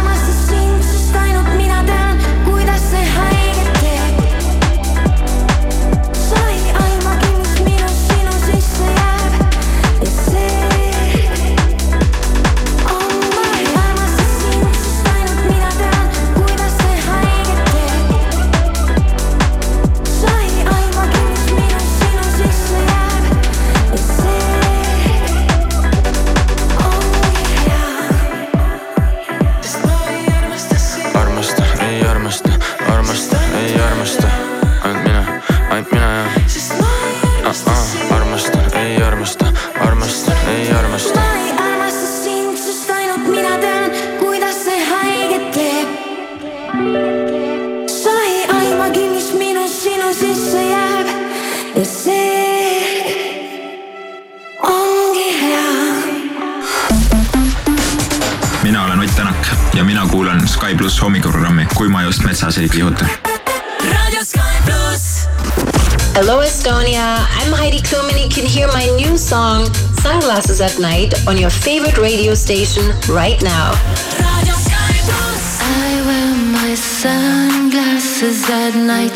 Speaker 11: Sunglasses at Night on your favorite radio station right now.
Speaker 23: I wear my sunglasses at night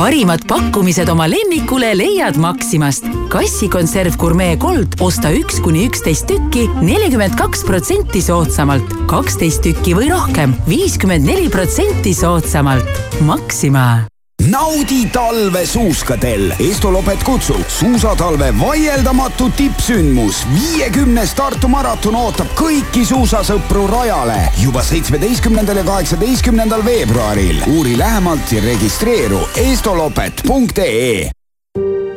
Speaker 1: parimad pakkumised oma lemmikule leiad Maximast. kassikonserv Gourmet Gold osta üks kuni üksteist tükki, nelikümmend kaks protsenti soodsamalt. kaksteist tükki või rohkem, viiskümmend neli protsenti soodsamalt. Maxima
Speaker 29: naudi talve suuskadel. Estolopet kutsub suusatalve vaieldamatu tippsündmus. viiekümnes Tartu maraton ootab kõiki suusasõpru rajale juba seitsmeteistkümnendal ja kaheksateistkümnendal veebruaril. uuri lähemalt ja registreeru estolopet.ee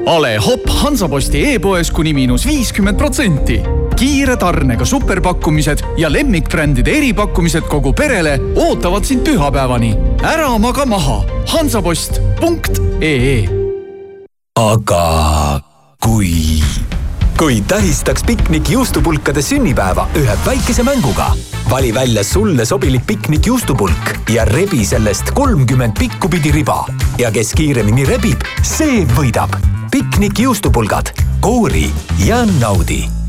Speaker 12: Ale Hopp Hansaposti e-poes kuni miinus viiskümmend protsenti. kiire tarnega superpakkumised ja lemmikbrändide eripakkumised kogu perele ootavad sind pühapäevani. ära maga maha, hansapost.ee.
Speaker 30: aga kui, kui tähistaks piknik juustupulkade sünnipäeva ühe väikese mänguga. vali välja sulle sobilik piknik juustupulk ja rebi sellest kolmkümmend pikku pidi riba. ja kes kiiremini rebib, see võidab. piknik juustupulgad, koori ja naudi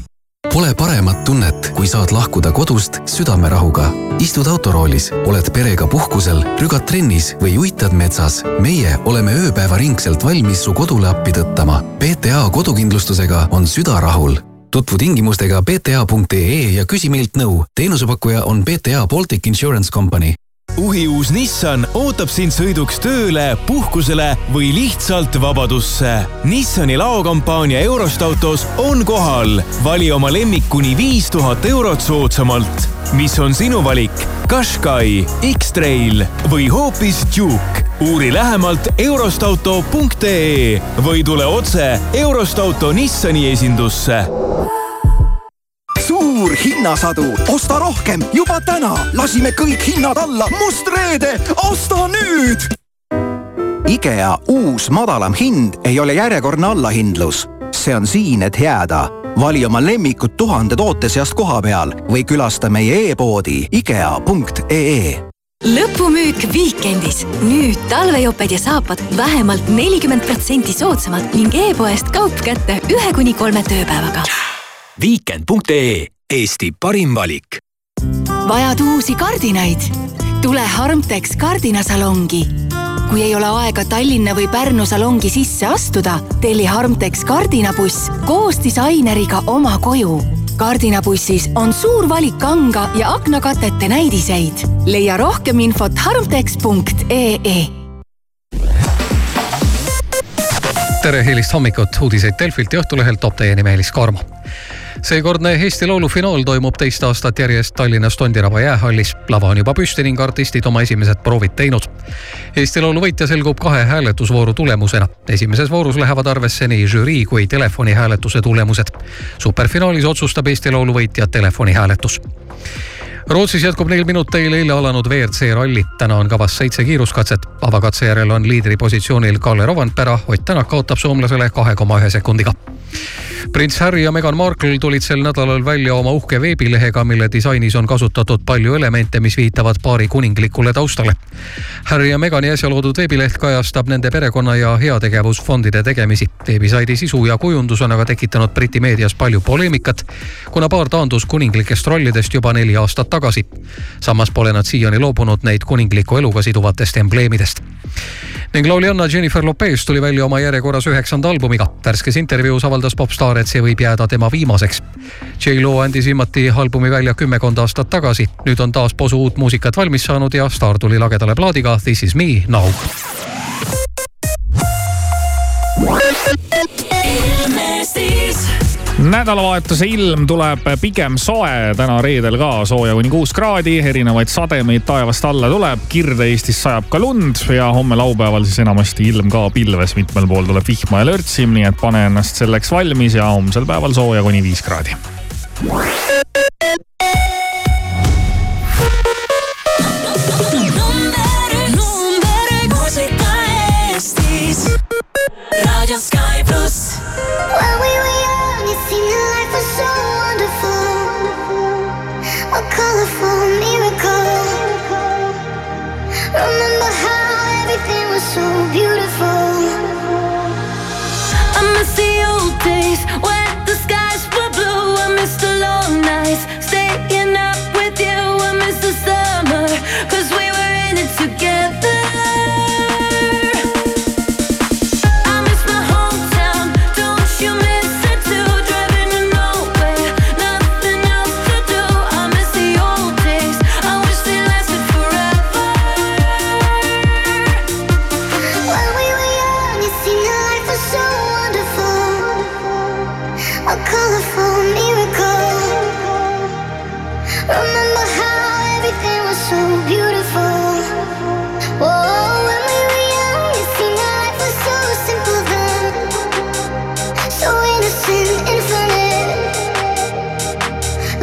Speaker 31: Pole paremat tunnet, kui saad lahkuda kodust südamerahuga. istud autoroolis, oled perega puhkusel, rügad trennis või uitad metsas. meie oleme ööpäevaringselt valmis su kodule appi tõttama. PTA kodukindlustusega on süda rahul. tutvu tingimustega pta.ee ja küsi meilt nõu. teenusepakkuja on PTA Baltic Insurance Company
Speaker 32: uhiuus Nissan ootab sind sõiduks tööle, puhkusele või lihtsalt vabadusse. Nissani laokampaania Eurost autos on kohal. vali oma lemmik kuni viis tuhat eurot soodsamalt. mis on sinu valik? Qashqai, X-Trail või hoopis Duke? uuri lähemalt eurostauto.ee või tule otse Eurost auto Nissani esindusse
Speaker 22: suur hinnasadu, osta rohkem juba täna, lasime kõik hinnad alla, must reede, osta nüüd.
Speaker 33: IKEA uus madalam hind ei ole järjekordne allahindlus, see on siin, et jääda.
Speaker 22: Vali oma lemmikud tuhande toote seast koha peal või külasta meie e-poodi IKEA.ee
Speaker 34: lõpumüük Weekendis. nüüd talvejoped ja saapad vähemalt nelikümmend protsenti soodsamalt ning e-poest kaup kätte ühe kuni kolme tööpäevaga.
Speaker 35: Weekend.ee, Eesti parim valik.
Speaker 1: vajad uusi kardinaid? tule Harmtex kardinasalongi. kui ei ole aega Tallinna või Pärnu salongi sisse astuda, telli Harmtex kardinabuss koos disaineriga oma koju kardinabussis on suur valik kanga ja aknakatete näidiseid. leia rohkem infot harmtex.ee.
Speaker 2: tere hilist hommikut, uudiseid Delfilt ja Õhtulehelt toob teieni Meelis Karmo seekordne Eesti Laulu finaal toimub teist aastat järjest Tallinnas Tondiraba jäähallis. lava on juba püsti ning artistid oma esimesed proovid teinud. Eesti Laulu võitja selgub kahe hääletusvooru tulemusena. esimeses voorus lähevad arvesse nii žürii kui telefonihääletuse tulemused. superfinaalis otsustab Eesti Laulu võitja telefonihääletus Rootsis jätkub neil minuteil eile alanud WRC ralli. täna on kavas seitse kiiruskatset. avakatse järel on liidripositsioonil Kalle Rovandpera, Ott Tänak kaotab soomlasele kahe koma ühe sekundiga prints Harry ja Meghan Markle tulid sel nädalal välja oma uhke veebilehega, mille disainis on kasutatud palju elemente, mis viitavad paari kuninglikule taustale. Harry ja Meghani äsja loodud veebileht kajastab nende perekonna ja heategevusfondide tegemisi. veebisaidi sisu ja kujundus on aga tekitanud Briti meedias palju poleemikat, kuna paar taandus kuninglikest rollidest juba neli aastat tagasi. samas pole nad siiani loobunud neid kuningliku eluga siduvatest embleemidest ning lauljanna Jennifer Lopez tuli välja oma järjekorras üheksanda albumiga. värskes intervjuus avaldas popstaar, et see võib jääda tema viimaseks. J-Lo andis viimati albumi välja kümmekond aastat tagasi. nüüd on taas posu uut muusikat valmis saanud ja staar tuli lagedale plaadiga This is me now.
Speaker 4: Nädalavahetuse ilm tuleb pigem soe, täna reedel ka sooja kuni kuus kraadi, erinevaid sademeid taevast alla tuleb, Kirde-Eestis sajab ka lund ja homme laupäeval siis enamasti ilm ka pilves, mitmel pool tuleb vihma ja lörtsim, nii et pane ennast selleks valmis ja homsel päeval sooja kuni viis kraadi.
Speaker 23: Radio Sky